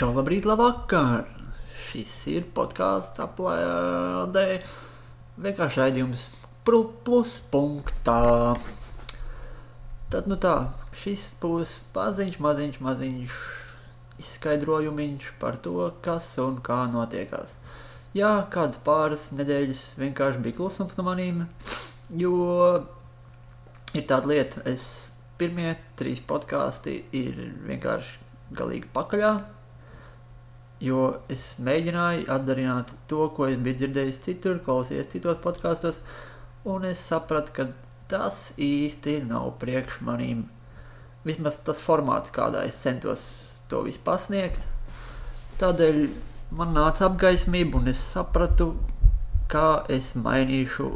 Čau, labrīt, labvakar! Šis ir podkāsts aplādē. Vienkārši raidījums plus punktā. Tad, nu tā, šis būs maziņš, maziņš, maziņš izskaidrojumiņš par to, kas un kā notiekās. Jā, kādas pāris nedēļas vienkārši bija klusums no manīm, jo ir tāda lieta, es pirmie trīs podkāsti ir vienkārši galīgi pakaļā, jo es mēģināju atdarināt to, ko es biju dzirdējis citur, klausījies citos podkāstos, un es sapratu, ka tas īsti nav priekš manīm. Vismaz tas formāts, kādā es centos to visu pasniegt. Tādēļ man nāca apgaismība, un es sapratu, kā es mainīšu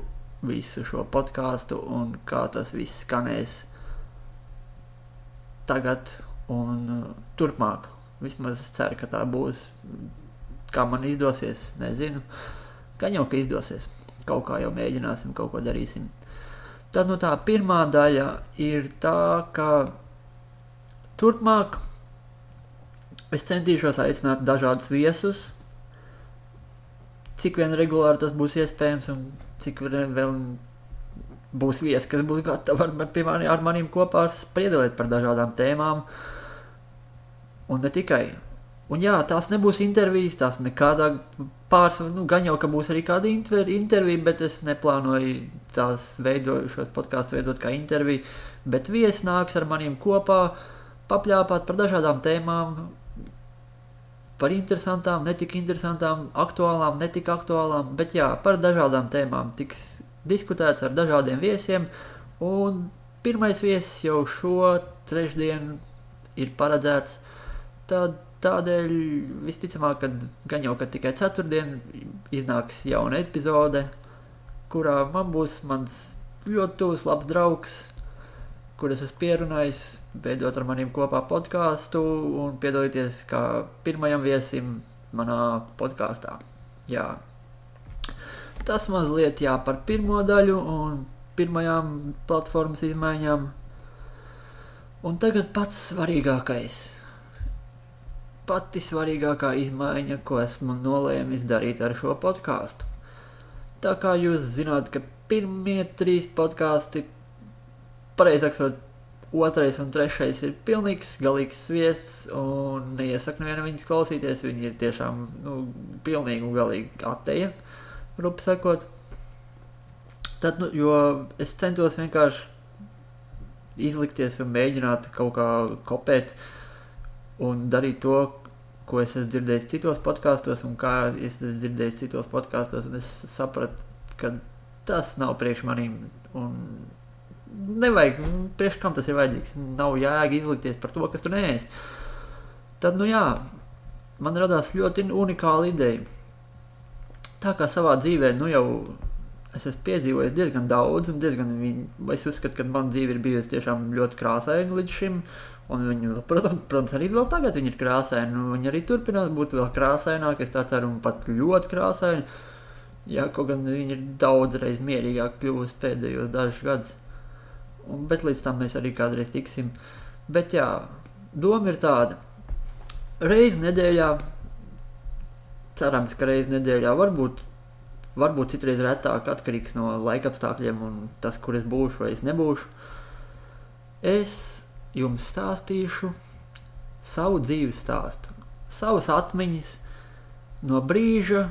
visu šo podkāstu un kā tas viss skanēs tagad un uh, turpmāk. Vismaz es ceru, ka tā būs. Kā man izdosies, nezinu. Gan jau, ka izdosies. Kaut kā jau mēģināsim, kaut ko darīsim. Tad nu, tā pirmā daļa ir tā, ka turpmāk es centīšos aicināt dažādus viesus, cik vien regulāri tas būs iespējams, un cik vēl būs viesi, kas būs gatavi ar, piemēram, ar maniem kopā spriedzelēt par dažādām tēmām. Un ne tikai. Un jā, tās nebūs intervijas, tās nekādā pārsvarā, nu, gan jau, ka būs arī kāda inter, intervija, bet es neplānoju tās veidot, šos podkāstus veidot kā interviju, bet viesi nāks ar maniem kopā, papļāpāt par dažādām tēmām, par interesantām, netik interesantām, aktuālām, netik aktuālām, bet jā, par dažādām tēmām tiks diskutēts ar dažādiem viesiem, un pirmais viesis jau šo trešdienu ir paredzēts Tad, tādēļ visticamāk, ka gan jau ka tikai ceturtdien iznāks jauna epizode, kurā man būs mans ļoti tuvs labs draugs, kurus esmu pierunājis, veidot ar maniem kopā podkāstu un piedalīties kā pirmajam viesim manā podkāstā. Jā. Tas mazliet jā par pirmo daļu un pirmajām platformas izmaiņām. Un tagad pats svarīgākais pati svarīgākā izmaiņa, ko esmu nolēmis darīt ar šo podkāstu. Tā kā jūs zināt, ka pirmie trīs podkāsti, pareizāk sakot, otrais un trešais ir pilnīgs, galīgs sviests, un neiesaku nevienam viņus klausīties. Viņi ir tiešām nu, pilnīgi un galīgi ateja, rupi sakot. Tad, nu, jo es centos vienkārši izlikties un mēģināt kaut kā kopēt uh, un darīt to, ko es esmu dzirdējis citos podkāstos, un kā es esmu dzirdējis citos podkāstos, un es sapratu, ka tas nav priekš maniem. Nevajag, priekš kam tas ir vajadzīgs. Nav jēga izlikties par to, kas tu neesi. Tad, nu jā, man radās ļoti unikāla ideja. Tā kā savā dzīvē, nu jau es esmu piedzīvojis diezgan daudz, un diezgan, es uzskatu, ka man dzīve ir bijusi tiešām ļoti krāsaina līdz šim. Uh, Un viņi, protams, protams, arī vēl tagad ir krāsaini. Viņi arī turpinās būt vēl krāsaināki. Es tā ceru, un pat ļoti krāsaini. Jā, kaut gan viņi ir daudzreiz mierīgāk kļuvusi pēdējos dažus gadus. Un, bet līdz tam mēs arī kādreiz tiksim. Bet jā, doma ir tāda. Reizi nedēļā, cerams, ka reizi nedēļā varbūt, varbūt citreiz retāk atkarīgs no laika apstākļiem un tas, kur es būšu vai es nebūšu. Es jums stāstīšu savu dzīves stāstu, savas atmiņas no brīža,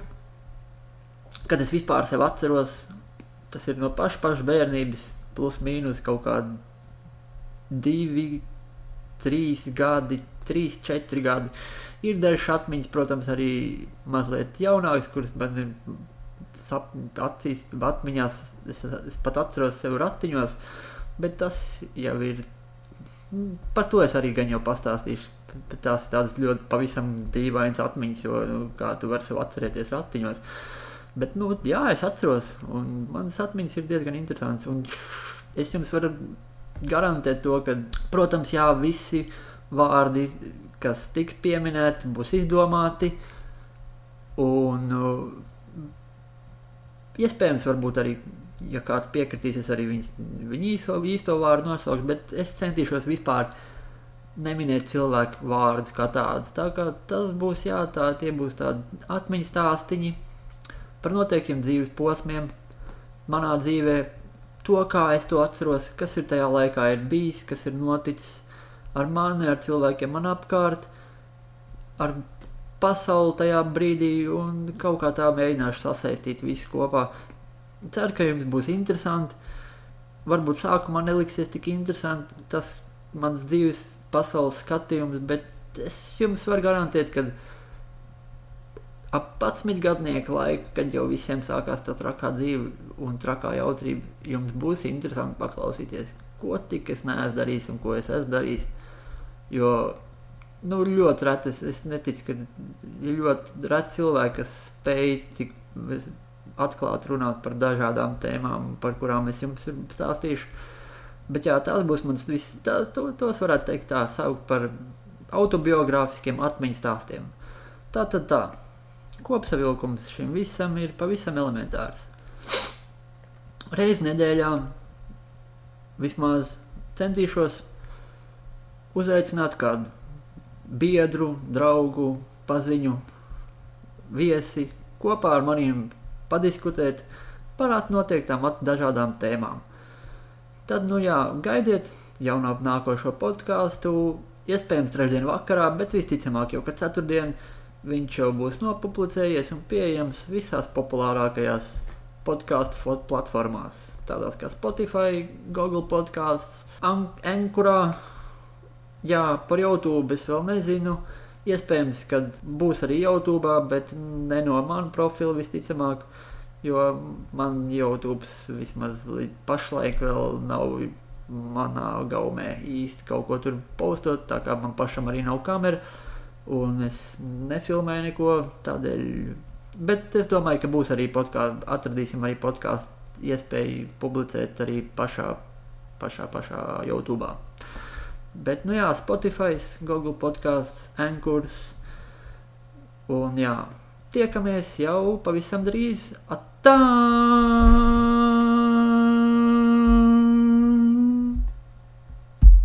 kad es vispār sev atceros. Tas ir no paša, paša bērnības, plus mīnus kaut kādi divi, trīs gadi, trīs, četri gadi. Ir dažas atmiņas, protams, arī mazliet jaunākas, kuras man ir acīs, atmiņās. Es, es pat atceros sevi ratiņos, bet tas jau ir Par to es arī gan jau pastāstīšu. Tās ir tādas ļoti pavisam dīvainas atmiņas, jo nu, kā tu vari sev atcerēties ratiņos. Bet, nu, jā, es atceros, un manas atmiņas ir diezgan interesantas. Un es jums varu garantēt to, ka, protams, jā, visi vārdi, kas tiks pieminēti, būs izdomāti. Un uh, iespējams, varbūt arī ja kāds piekritīs, es arī viņas, viņu īsto, īsto vārdu nosaukšu, bet es centīšos vispār neminēt cilvēku vārdus kā tādus. Tā kā tas būs, jā, tā, tie būs tādi atmiņas stāstiņi par noteikiem dzīves posmiem manā dzīvē, to, kā es to atceros, kas ir tajā laikā ir bijis, kas ir noticis ar mani, ar cilvēkiem man apkārt, ar pasauli tajā brīdī un kaut kā tā mēģināšu sasaistīt visu kopā. Ceru, ka jums būs interesanti. Varbūt sākumā neliksies tik interesanti tas mans dzīves pasaules skatījums, bet es jums varu garantēt, ka ap 11 gadnieku laiku, kad jau visiem sākās tā trakā dzīve un trakā jautrība, jums būs interesanti paklausīties, ko tik es neesmu darījis un ko es esmu darījis. Jo nu, ļoti reti es, es neticu, ka ir ļoti reti cilvēki, kas spēj tik atklāti runāt par dažādām tēmām, par kurām es jums stāstīšu. Bet jā, tās būs mans viss, tā, to, tos varētu teikt tā, saukt par autobiogrāfiskiem atmiņu stāstiem. Tā tad tā, kopsavilkums šim visam ir pavisam elementārs. Reiz nedēļā vismaz centīšos uzaicināt kādu biedru, draugu, paziņu, viesi kopā ar maniem padiskutēt par noteiktām dažādām tēmām. Tad, nu jā, gaidiet jaunā nākošo podkāstu, iespējams trešdien vakarā, bet visticamāk jau, ka ceturtdien viņš jau būs nopublicējies un pieejams visās populārākajās podkāstu platformās, tādās kā Spotify, Google podkāsts, Ankurā, Jā, par YouTube es vēl nezinu. Iespējams, ka būs arī YouTube, bet ne no manas profila visticamāk, jo man YouTube vismaz līdz pašlaik vēl nav manā gaumē īsti kaut ko tur postot, tā kā man pašam arī nav kamera, un es nefilmēju neko tādēļ. Bet es domāju, ka būs arī podkāsts, atradīsim arī podkāstu iespēju publicēt arī pašā, pašā, pašā YouTube. Bet, nu jā, Spotify, Google podkāsts, Ankurs. Un jā, tiekamies jau pavisam drīz. Atā!